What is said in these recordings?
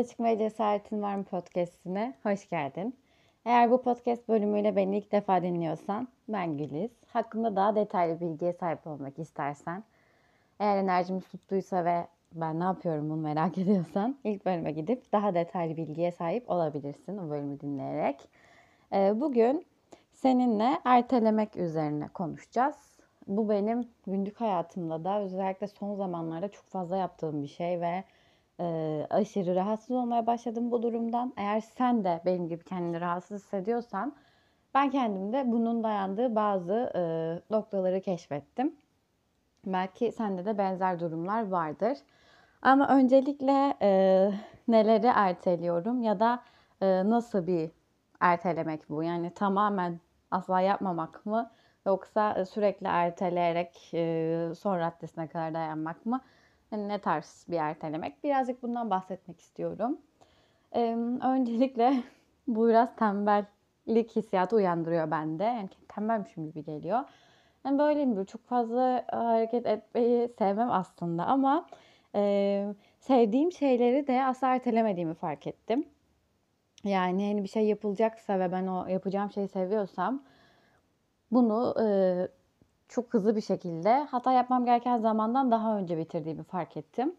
Yola Çıkmaya Cesaretin Var mı podcastine hoş geldin. Eğer bu podcast bölümüyle beni ilk defa dinliyorsan ben Güliz. Hakkında daha detaylı bilgiye sahip olmak istersen, eğer enerjimiz tuttuysa ve ben ne yapıyorum bunu merak ediyorsan ilk bölüme gidip daha detaylı bilgiye sahip olabilirsin o bölümü dinleyerek. Ee, bugün seninle ertelemek üzerine konuşacağız. Bu benim günlük hayatımda da özellikle son zamanlarda çok fazla yaptığım bir şey ve e, aşırı rahatsız olmaya başladım bu durumdan. Eğer sen de benim gibi kendini rahatsız hissediyorsan ben kendimde bunun dayandığı bazı e, noktaları keşfettim. Belki sende de benzer durumlar vardır. Ama öncelikle e, neleri erteliyorum ya da e, nasıl bir ertelemek bu? Yani tamamen asla yapmamak mı? Yoksa sürekli erteleyerek e, son raddesine kadar dayanmak mı? Yani ne tarz bir ertelemek? Birazcık bundan bahsetmek istiyorum. E, öncelikle bu biraz tembellik hissiyatı uyandırıyor bende. Yani tembelmişim gibi geliyor. Yani böyle bir çok fazla hareket etmeyi sevmem aslında ama e, sevdiğim şeyleri de asla ertelemediğimi fark ettim. Yani hani bir şey yapılacaksa ve ben o yapacağım şeyi seviyorsam bunu e, çok hızlı bir şekilde hatta yapmam gereken zamandan daha önce bitirdiğimi fark ettim.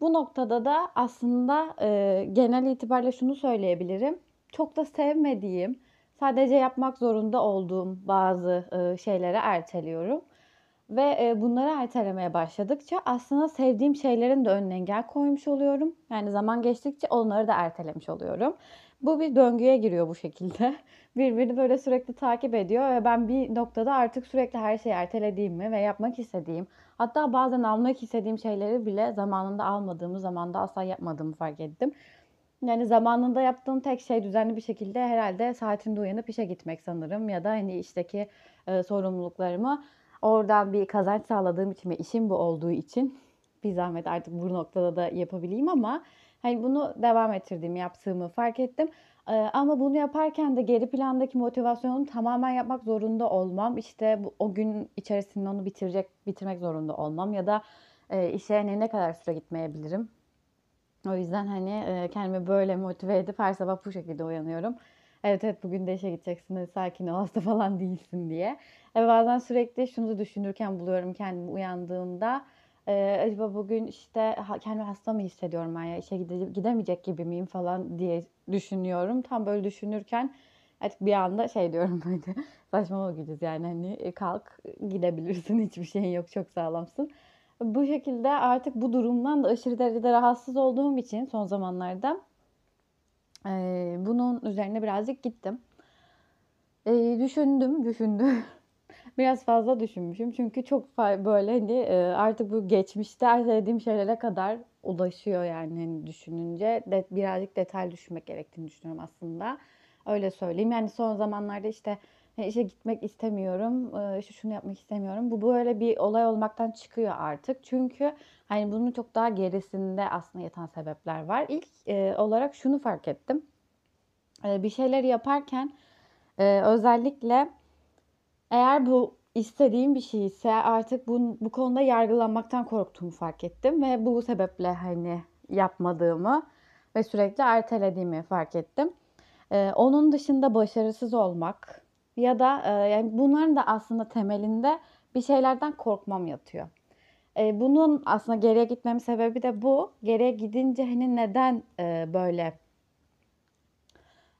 Bu noktada da aslında e, genel itibariyle şunu söyleyebilirim. Çok da sevmediğim, sadece yapmak zorunda olduğum bazı e, şeylere erteliyorum. Ve e, bunları ertelemeye başladıkça aslında sevdiğim şeylerin de önüne engel koymuş oluyorum. Yani zaman geçtikçe onları da ertelemiş oluyorum. Bu bir döngüye giriyor bu şekilde. Birbirini böyle sürekli takip ediyor ve ben bir noktada artık sürekli her şeyi ertelediğimi ve yapmak istediğim, hatta bazen almak istediğim şeyleri bile zamanında almadığımı, zamanda asla yapmadığımı fark ettim. Yani zamanında yaptığım tek şey düzenli bir şekilde herhalde saatinde uyanıp işe gitmek sanırım ya da hani işteki e, sorumluluklarımı oradan bir kazanç sağladığım için ve işim bu olduğu için bir zahmet artık bu noktada da yapabileyim ama Hani bunu devam ettirdiğimi, yaptığımı fark ettim. Ee, ama bunu yaparken de geri plandaki motivasyonu tamamen yapmak zorunda olmam. İşte bu, o gün içerisinde onu bitirecek, bitirmek zorunda olmam ya da e, işe hani ne kadar süre gitmeyebilirim. O yüzden hani e, kendimi böyle motive edip her sabah bu şekilde uyanıyorum. Evet evet bugün de işe gideceksin, sakin ol, hasta falan değilsin diye. E, bazen sürekli şunu düşünürken buluyorum kendimi uyandığımda ee, acaba bugün işte ha, kendimi hasta mı hissediyorum ben ya işe gide, gidemeyecek gibi miyim falan diye düşünüyorum. Tam böyle düşünürken artık bir anda şey diyorum böyle saçmalama gideceğiz yani hani e, kalk gidebilirsin hiçbir şeyin yok çok sağlamsın. Bu şekilde artık bu durumdan da aşırı derecede rahatsız olduğum için son zamanlarda e, bunun üzerine birazcık gittim. E, düşündüm, düşündüm. Biraz fazla düşünmüşüm. Çünkü çok böyle hani e, artık bu geçmişte ertelediğim şeylere kadar ulaşıyor yani hani düşününce. De, birazcık detay düşünmek gerektiğini düşünüyorum aslında. Öyle söyleyeyim. Yani son zamanlarda işte işe gitmek istemiyorum, e, işte şunu yapmak istemiyorum. Bu böyle bir olay olmaktan çıkıyor artık. Çünkü hani bunun çok daha gerisinde aslında yatan sebepler var. İlk e, olarak şunu fark ettim. Bir şeyler yaparken özellikle eğer bu istediğim bir şey ise artık bu, bu konuda yargılanmaktan korktuğumu fark ettim ve bu sebeple hani yapmadığımı ve sürekli ertelediğimi fark ettim. Ee, onun dışında başarısız olmak ya da e, yani bunların da aslında temelinde bir şeylerden korkmam yatıyor. E, bunun aslında geriye gitmem sebebi de bu. Geriye gidince hani neden e, böyle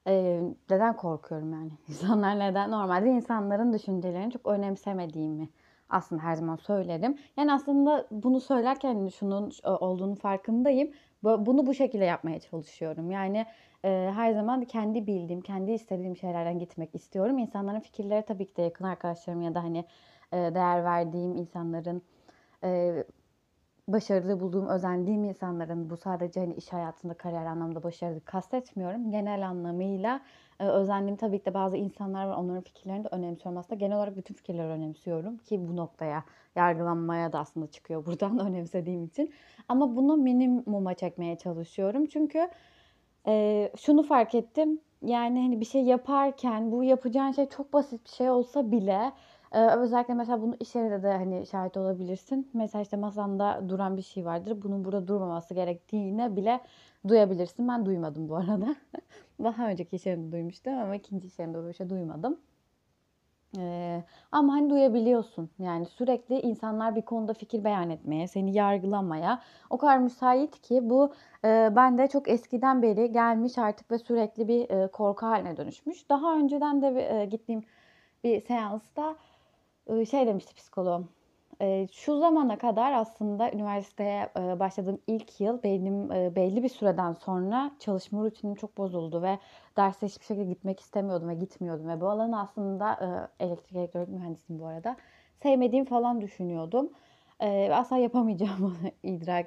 Eee, neden korkuyorum yani? İnsanlar neden? Normalde insanların düşüncelerini çok önemsemediğimi aslında her zaman söylerim. Yani aslında bunu söylerken şunun olduğunu farkındayım. Bunu bu şekilde yapmaya çalışıyorum. Yani e, her zaman kendi bildiğim, kendi istediğim şeylerden gitmek istiyorum. İnsanların fikirleri tabii ki de yakın arkadaşlarım ya da hani e, değer verdiğim insanların e, başarılı bulduğum, özendiğim insanların bu sadece hani iş hayatında kariyer anlamda başarılı kastetmiyorum. Genel anlamıyla e, özendiğim tabii ki de bazı insanlar var. Onların fikirlerini de önemsiyorum. Aslında genel olarak bütün fikirleri önemsiyorum ki bu noktaya yargılanmaya da aslında çıkıyor buradan önemsediğim için. Ama bunu minimuma çekmeye çalışıyorum. Çünkü e, şunu fark ettim. Yani hani bir şey yaparken bu yapacağın şey çok basit bir şey olsa bile Ee, özellikle mesela bunu iş yerinde de hani şahit olabilirsin. Mesela işte masanda duran bir şey vardır. Bunun burada durmaması gerektiğine bile duyabilirsin. Ben duymadım bu arada. Daha önceki iş yerinde duymuştum ama ikinci iş yerinde böyle şey duymadım. Ee, ama hani duyabiliyorsun. Yani sürekli insanlar bir konuda fikir beyan etmeye, seni yargılamaya o kadar müsait ki bu e, bende çok eskiden beri gelmiş artık ve sürekli bir e, korku haline dönüşmüş. Daha önceden de e, gittiğim bir seansta şey demişti psikoloğum. Şu zamana kadar aslında üniversiteye başladığım ilk yıl benim belli bir süreden sonra çalışma rutinim çok bozuldu ve derse hiçbir şekilde gitmek istemiyordum ve gitmiyordum ve bu alanı aslında elektrik elektronik mühendisiyim bu arada sevmediğim falan düşünüyordum. Asla yapamayacağımı idrak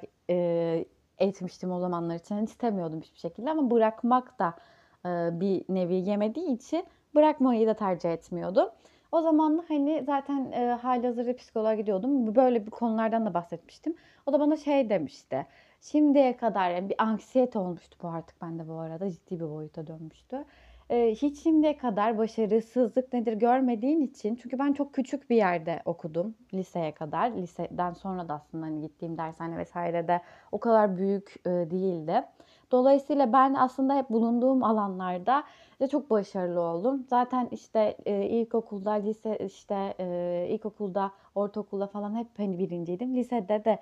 etmiştim o zamanlar için. Yani istemiyordum hiçbir şekilde ama bırakmak da bir nevi yemediği için bırakmayı da tercih etmiyordum. O zaman hani zaten e, halihazırda psikoloğa gidiyordum. Böyle bir konulardan da bahsetmiştim. O da bana şey demişti. Şimdiye kadar yani bir anksiyete olmuştu bu artık bende bu arada. Ciddi bir boyuta dönmüştü. E, hiç şimdiye kadar başarısızlık nedir görmediğin için. Çünkü ben çok küçük bir yerde okudum liseye kadar. Liseden sonra da aslında hani gittiğim dershane vesaire de o kadar büyük e, değildi. Dolayısıyla ben aslında hep bulunduğum alanlarda de çok başarılı oldum. Zaten işte e, ilkokulda, lise işte e, ilkokulda, ortaokulda falan hep hani birinciydim. Lisede de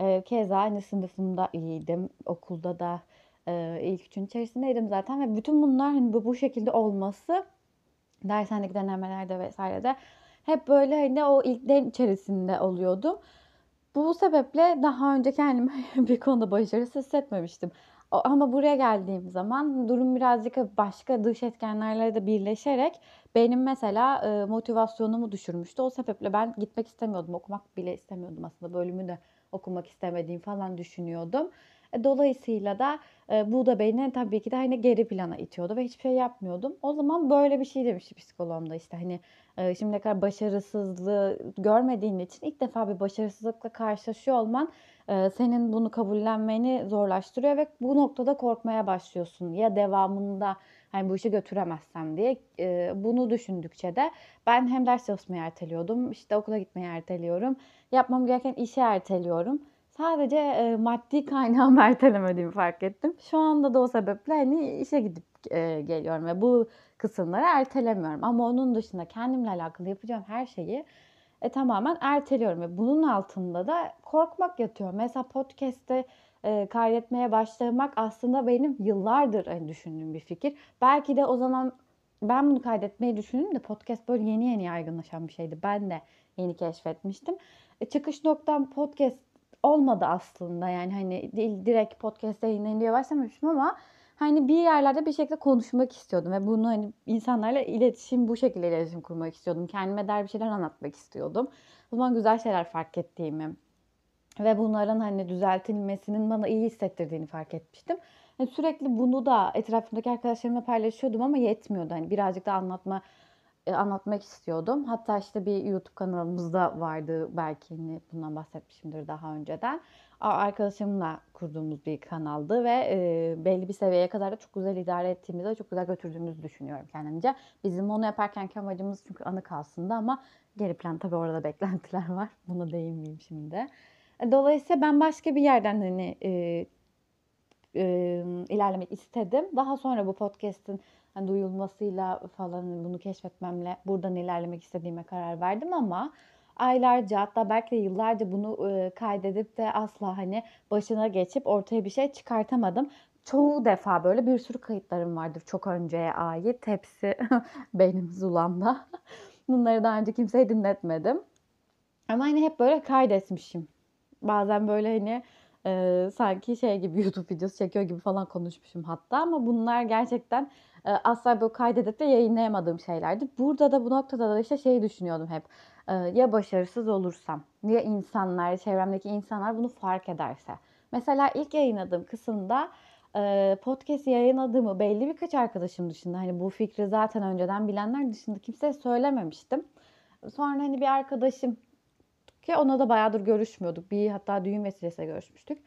e, keza aynı sınıfımda iyiydim. Okulda da e, ilk üçün içerisindeydim zaten ve bütün bunlar hani bu, bu şekilde olması dershanedeki denemelerde vesairede hep böyle hani o ilklerin içerisinde oluyordum. Bu sebeple daha önce kendimi bir konuda başarısız hissetmemiştim. Ama buraya geldiğim zaman durum birazcık başka dış etkenlerle de birleşerek benim mesela e, motivasyonumu düşürmüştü. O sebeple ben gitmek istemiyordum. Okumak bile istemiyordum aslında. Bölümü de okumak istemediğim falan düşünüyordum. E, dolayısıyla da e, bu da beni tabii ki de hani geri plana itiyordu ve hiçbir şey yapmıyordum. O zaman böyle bir şey demişti psikoloğum da işte hani e, şimdiye kadar başarısızlığı görmediğin için ilk defa bir başarısızlıkla karşılaşıyor olman e, senin bunu kabullenmeni zorlaştırıyor ve bu noktada korkmaya başlıyorsun. Ya devamında hani bu işi götüremezsem diye e, bunu düşündükçe de ben hem ders çalışmayı erteliyordum, işte okula gitmeyi erteliyorum, yapmam gereken işi erteliyorum. Sadece e, maddi kaynağımı ertelemediğimi fark ettim. Şu anda da o sebeple hani işe gidip e, geliyorum ve bu kısımları ertelemiyorum. Ama onun dışında kendimle alakalı yapacağım her şeyi e, tamamen erteliyorum ve bunun altında da korkmak yatıyor. Mesela podcast'te e, kaydetmeye başlamak aslında benim yıllardır hani, düşündüğüm bir fikir. Belki de o zaman ben bunu kaydetmeyi düşündüm de podcast böyle yeni yeni yaygınlaşan bir şeydi. Ben de yeni keşfetmiştim. E, çıkış noktam podcast olmadı aslında. Yani hani direkt podcast'te yayınlanıyor başlamamıştım ama hani bir yerlerde bir şekilde konuşmak istiyordum ve bunu hani insanlarla iletişim bu şekilde iletişim kurmak istiyordum. Kendime der bir şeyler anlatmak istiyordum. O zaman güzel şeyler fark ettiğimi ve bunların hani düzeltilmesinin bana iyi hissettirdiğini fark etmiştim. Yani sürekli bunu da etrafımdaki arkadaşlarımla paylaşıyordum ama yetmiyordu. Hani birazcık da anlatma anlatmak istiyordum. Hatta işte bir YouTube kanalımızda vardı belki hani bundan bahsetmişimdir daha önceden. Arkadaşımla kurduğumuz bir kanaldı ve e, belli bir seviyeye kadar da çok güzel idare ettiğimizi, çok güzel götürdüğümüzü düşünüyorum kendimce. Bizim onu yaparken amacımız çünkü anı kalsın da ama geri plan tabii orada beklentiler var. Buna değinmeyeyim şimdi. E, dolayısıyla ben başka bir yerden hani e, e, ilerlemek istedim. Daha sonra bu podcast'in hani duyulmasıyla falan bunu keşfetmemle buradan ilerlemek istediğime karar verdim ama aylarca hatta belki de yıllarca bunu e, kaydedip de asla hani başına geçip ortaya bir şey çıkartamadım. Çoğu defa böyle bir sürü kayıtlarım vardır çok önceye ait. Hepsi benim zulamda. Bunları daha önce kimseye dinletmedim. Ama hani hep böyle kaydetmişim. Bazen böyle hani e, sanki şey gibi YouTube videosu çekiyor gibi falan konuşmuşum hatta ama bunlar gerçekten e, asla böyle kaydedip de yayınlayamadığım şeylerdi. Burada da bu noktada da işte şeyi düşünüyordum hep. E, ya başarısız olursam ya insanlar, çevremdeki insanlar bunu fark ederse. Mesela ilk yayınladığım kısımda e, podcast yayınladığımı belli birkaç arkadaşım dışında hani bu fikri zaten önceden bilenler dışında kimseye söylememiştim. Sonra hani bir arkadaşım ki ona da bayağıdır görüşmüyorduk. Bir hatta düğün vesilesiyle görüşmüştük.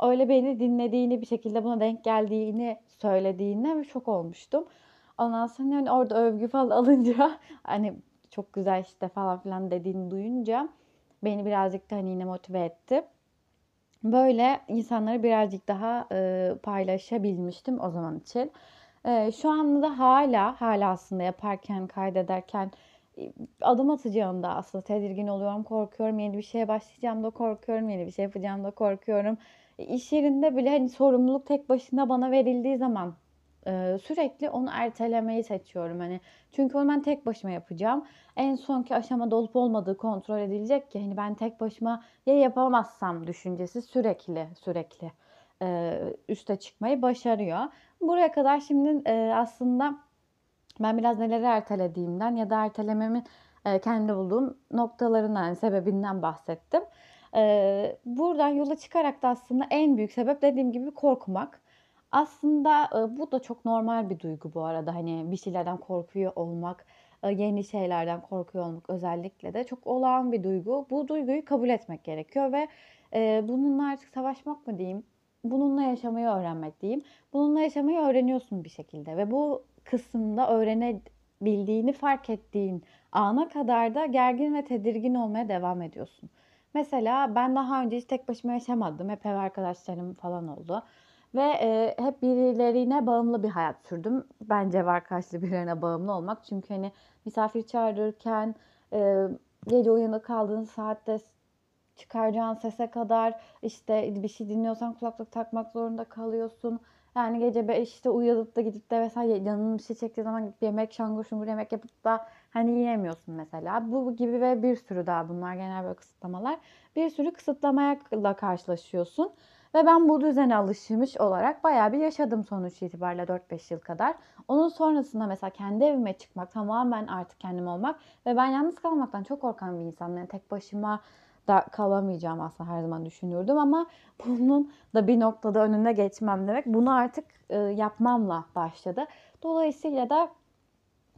Öyle beni dinlediğini bir şekilde buna denk geldiğini söylediğine şok olmuştum. Ondan sonra hani orada övgü falan alınca hani çok güzel işte falan filan dediğini duyunca beni birazcık da hani yine motive etti. Böyle insanları birazcık daha e, paylaşabilmiştim o zaman için. E, şu anda da hala hala aslında yaparken kaydederken adım atacağım da aslında tedirgin oluyorum, korkuyorum. Yeni bir şeye başlayacağım da korkuyorum, yeni bir şey yapacağım da korkuyorum. E, iş yerinde bile hani sorumluluk tek başına bana verildiği zaman e, sürekli onu ertelemeyi seçiyorum. Hani çünkü onu ben tek başıma yapacağım. En sonki aşamada olup olmadığı kontrol edilecek ki hani ben tek başıma ya yapamazsam düşüncesi sürekli sürekli e, üste çıkmayı başarıyor. Buraya kadar şimdi e, aslında ben biraz neleri ertelediğimden ya da ertelememin e, bulduğum noktalarından, sebebinden bahsettim. E, buradan yola çıkarak da aslında en büyük sebep dediğim gibi korkmak. Aslında e, bu da çok normal bir duygu bu arada. Hani bir şeylerden korkuyor olmak, e, yeni şeylerden korkuyor olmak özellikle de çok olağan bir duygu. Bu duyguyu kabul etmek gerekiyor ve bununla artık savaşmak mı diyeyim, bununla yaşamayı öğrenmek diyeyim. Bununla yaşamayı öğreniyorsun bir şekilde ve bu kısımda öğrenebildiğini fark ettiğin ana kadar da gergin ve tedirgin olmaya devam ediyorsun. Mesela ben daha önce hiç tek başıma yaşamadım. Hep ev arkadaşlarım falan oldu. Ve e, hep birilerine bağımlı bir hayat sürdüm. Bence var karşılığı birilerine bağımlı olmak. Çünkü hani misafir çağırırken e, gece uyanık kaldığın saatte çıkaracağın sese kadar işte bir şey dinliyorsan kulaklık takmak zorunda kalıyorsun. Yani gece 5'te uyanıp da gidip de mesela canın bir şey çektiği zaman gidip yemek şangur şungur yemek yapıp da hani yiyemiyorsun mesela. Bu gibi ve bir sürü daha bunlar genel böyle kısıtlamalar. Bir sürü kısıtlamaya karşılaşıyorsun. Ve ben bu düzene alışmış olarak bayağı bir yaşadım sonuç itibariyle 4-5 yıl kadar. Onun sonrasında mesela kendi evime çıkmak, tamamen artık kendim olmak ve ben yalnız kalmaktan çok korkan bir insanım. Yani tek başıma da kalamayacağım aslında her zaman düşünürdüm ama bunun da bir noktada önüne geçmem demek bunu artık e, yapmamla başladı. Dolayısıyla da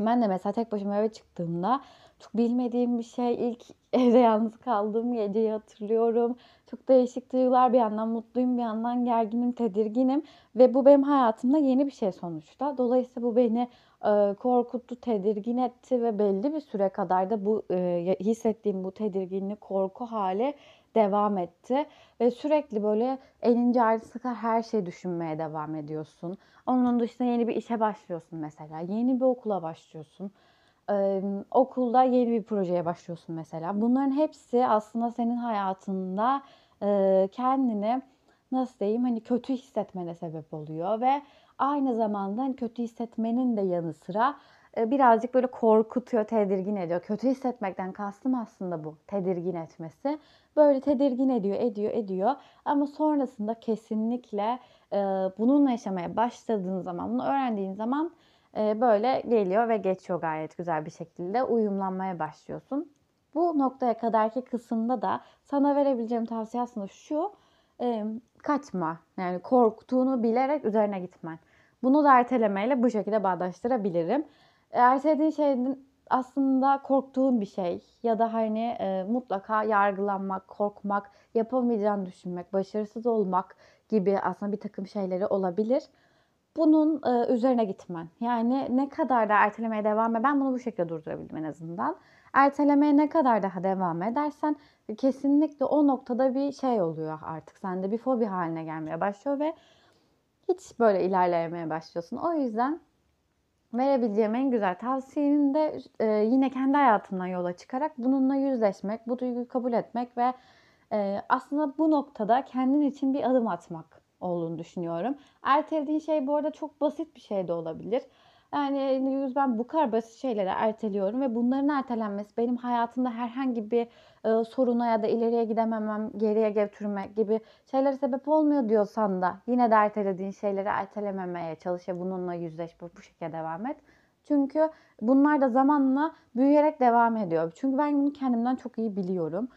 ben de mesela tek başıma eve çıktığımda çok bilmediğim bir şey ilk evde yalnız kaldığım geceyi hatırlıyorum. Çok değişik duygular bir yandan mutluyum bir yandan gerginim tedirginim ve bu benim hayatımda yeni bir şey sonuçta. Dolayısıyla bu beni e, korkuttu, tedirgin etti ve belli bir süre kadar da bu e, hissettiğim bu tedirginlik, korku hali devam etti. Ve sürekli böyle en ince ayrıntısı kadar her şeyi düşünmeye devam ediyorsun. Onun dışında yeni bir işe başlıyorsun mesela. Yeni bir okula başlıyorsun. Okulda yeni bir projeye başlıyorsun mesela. Bunların hepsi aslında senin hayatında kendini nasıl diyeyim hani kötü hissetmene sebep oluyor ve aynı zamanda hani kötü hissetmenin de yanı sıra birazcık böyle korkutuyor, tedirgin ediyor. Kötü hissetmekten kastım aslında bu, tedirgin etmesi. Böyle tedirgin ediyor, ediyor, ediyor. Ama sonrasında kesinlikle bununla yaşamaya başladığın zaman, bunu öğrendiğin zaman böyle geliyor ve geçiyor gayet güzel bir şekilde. Uyumlanmaya başlıyorsun. Bu noktaya kadarki kısımda da sana verebileceğim tavsiye aslında şu. E, kaçma. Yani korktuğunu bilerek üzerine gitmen. Bunu da ertelemeyle bu şekilde bağdaştırabilirim. Ertelediğin şeyin aslında korktuğun bir şey ya da hani e, mutlaka yargılanmak, korkmak, yapamayacağını düşünmek, başarısız olmak gibi aslında bir takım şeyleri olabilir. Bunun e, üzerine gitmen. Yani ne kadar da ertelemeye devam et. Ben bunu bu şekilde durdurabildim en azından. Ertelemeye ne kadar daha devam edersen kesinlikle o noktada bir şey oluyor artık. Sende bir fobi haline gelmeye başlıyor ve hiç böyle ilerlemeye başlıyorsun. O yüzden verebileceğim en güzel tavsiyenin de e, yine kendi hayatımdan yola çıkarak bununla yüzleşmek, bu duyguyu kabul etmek ve e, aslında bu noktada kendin için bir adım atmak olduğunu düşünüyorum. Ertelediğin şey bu arada çok basit bir şey de olabilir. Yani ben bu kadar basit şeyleri erteliyorum ve bunların ertelenmesi benim hayatımda herhangi bir e, soruna ya da ileriye gidememem, geriye götürme gibi şeylere sebep olmuyor diyorsan da yine de ertelediğin şeyleri ertelememeye çalış ve bununla yüzleş, bu, bu şekilde devam et. Çünkü bunlar da zamanla büyüyerek devam ediyor. Çünkü ben bunu kendimden çok iyi biliyorum.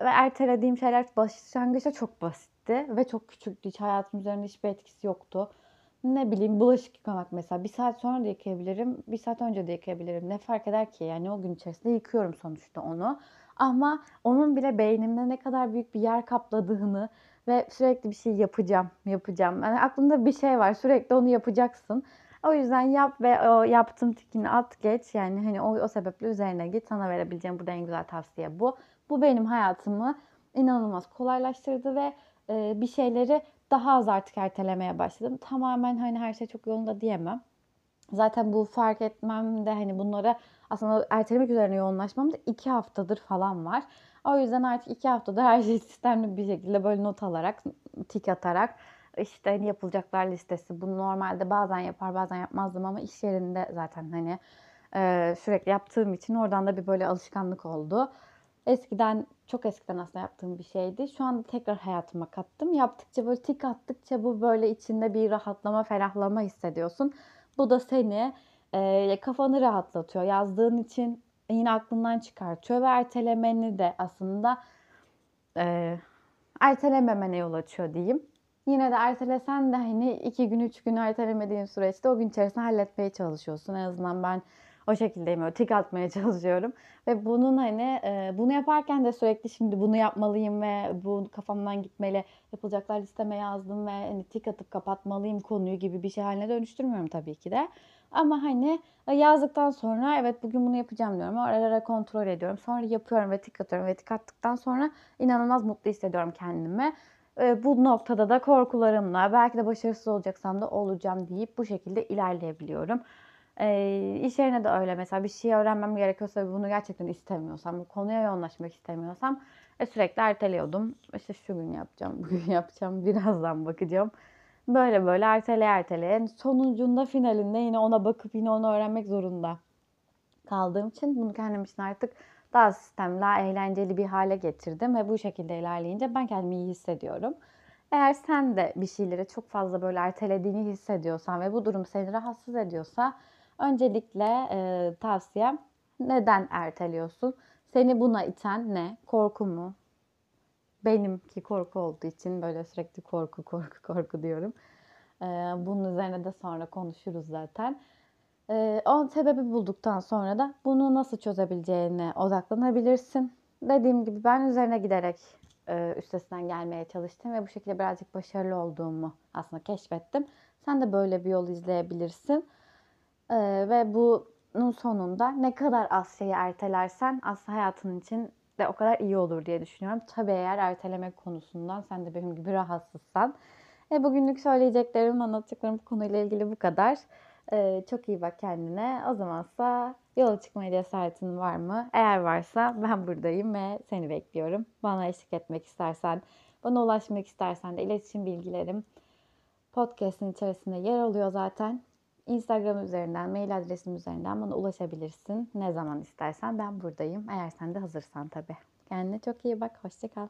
Ve ertelediğim şeyler başlangıçta çok basitti ve çok küçüktü. Hiç hayatım üzerinde hiçbir etkisi yoktu ne bileyim bulaşık yıkamak mesela bir saat sonra da yıkayabilirim, bir saat önce de yıkayabilirim. Ne fark eder ki? Yani o gün içerisinde yıkıyorum sonuçta onu. Ama onun bile beynimde ne kadar büyük bir yer kapladığını ve sürekli bir şey yapacağım, yapacağım. Yani aklında bir şey var, sürekli onu yapacaksın. O yüzden yap ve o yaptığım tikini at geç. Yani hani o, o sebeple üzerine git. Sana verebileceğim burada en güzel tavsiye bu. Bu benim hayatımı inanılmaz kolaylaştırdı ve e, bir şeyleri daha az artık ertelemeye başladım. Tamamen hani her şey çok yolunda diyemem. Zaten bu fark etmem de hani bunlara aslında ertelemek üzerine yoğunlaşmam da iki haftadır falan var. O yüzden artık iki haftadır her şeyi sistemli bir şekilde böyle not alarak, tik atarak işte hani yapılacaklar listesi. Bunu normalde bazen yapar bazen yapmazdım ama iş yerinde zaten hani e, sürekli yaptığım için oradan da bir böyle alışkanlık oldu. Eskiden çok eskiden aslında yaptığım bir şeydi. Şu anda tekrar hayatıma kattım. Yaptıkça böyle tik attıkça bu böyle içinde bir rahatlama, ferahlama hissediyorsun. Bu da seni e, kafanı rahatlatıyor. Yazdığın için yine aklından çıkartıyor ve ertelemeni de aslında e, ertelememene yol açıyor diyeyim. Yine de ertelesen de hani iki gün, üç gün ertelemediğin süreçte o gün içerisinde halletmeye çalışıyorsun. En azından ben o şekildeyim. Öyle tik atmaya çalışıyorum. Ve bunun hani e, bunu yaparken de sürekli şimdi bunu yapmalıyım ve bu kafamdan gitmeli yapılacaklar listeme yazdım ve hani tik atıp kapatmalıyım konuyu gibi bir şey haline dönüştürmüyorum tabii ki de. Ama hani e, yazdıktan sonra evet bugün bunu yapacağım diyorum. Ara ara kontrol ediyorum. Sonra yapıyorum ve tik atıyorum ve tik attıktan sonra inanılmaz mutlu hissediyorum kendimi. E, bu noktada da korkularımla belki de başarısız olacaksam da olacağım deyip bu şekilde ilerleyebiliyorum. E, iş yerine de öyle mesela bir şey öğrenmem gerekiyorsa bunu gerçekten istemiyorsam, bu konuya yoğunlaşmak istemiyorsam e, sürekli erteliyordum. İşte şu gün yapacağım, bugün yapacağım, birazdan bakacağım. Böyle böyle ertele ertele. Sonucunda finalinde yine ona bakıp yine onu öğrenmek zorunda kaldığım için bunu kendim için artık daha sistemli, daha eğlenceli bir hale getirdim ve bu şekilde ilerleyince ben kendimi iyi hissediyorum. Eğer sen de bir şeyleri çok fazla böyle ertelediğini hissediyorsan ve bu durum seni rahatsız ediyorsa öncelikle e, tavsiyem neden erteliyorsun? Seni buna iten ne? Korku mu? Benimki korku olduğu için böyle sürekli korku korku korku diyorum. Ee, bunun üzerine de sonra konuşuruz zaten. Ee, o sebebi bulduktan sonra da bunu nasıl çözebileceğine odaklanabilirsin. Dediğim gibi ben üzerine giderek e, üstesinden gelmeye çalıştım ve bu şekilde birazcık başarılı olduğumu aslında keşfettim. Sen de böyle bir yol izleyebilirsin. Ee, ve bunun sonunda ne kadar şeyi ertelersen aslında hayatın için de o kadar iyi olur diye düşünüyorum. Tabii eğer erteleme konusundan sen de benim gibi rahatsızsan. E, bugünlük söyleyeceklerim, anlatacaklarım bu konuyla ilgili bu kadar. E, çok iyi bak kendine. O zamansa yola çıkmaya cesaretin var mı? Eğer varsa ben buradayım ve seni bekliyorum. Bana eşlik etmek istersen, bana ulaşmak istersen de iletişim bilgilerim podcast'in içerisinde yer alıyor zaten. Instagram üzerinden, mail adresim üzerinden bana ulaşabilirsin. Ne zaman istersen ben buradayım. Eğer sen de hazırsan tabii. Kendine çok iyi bak. Hoşçakal.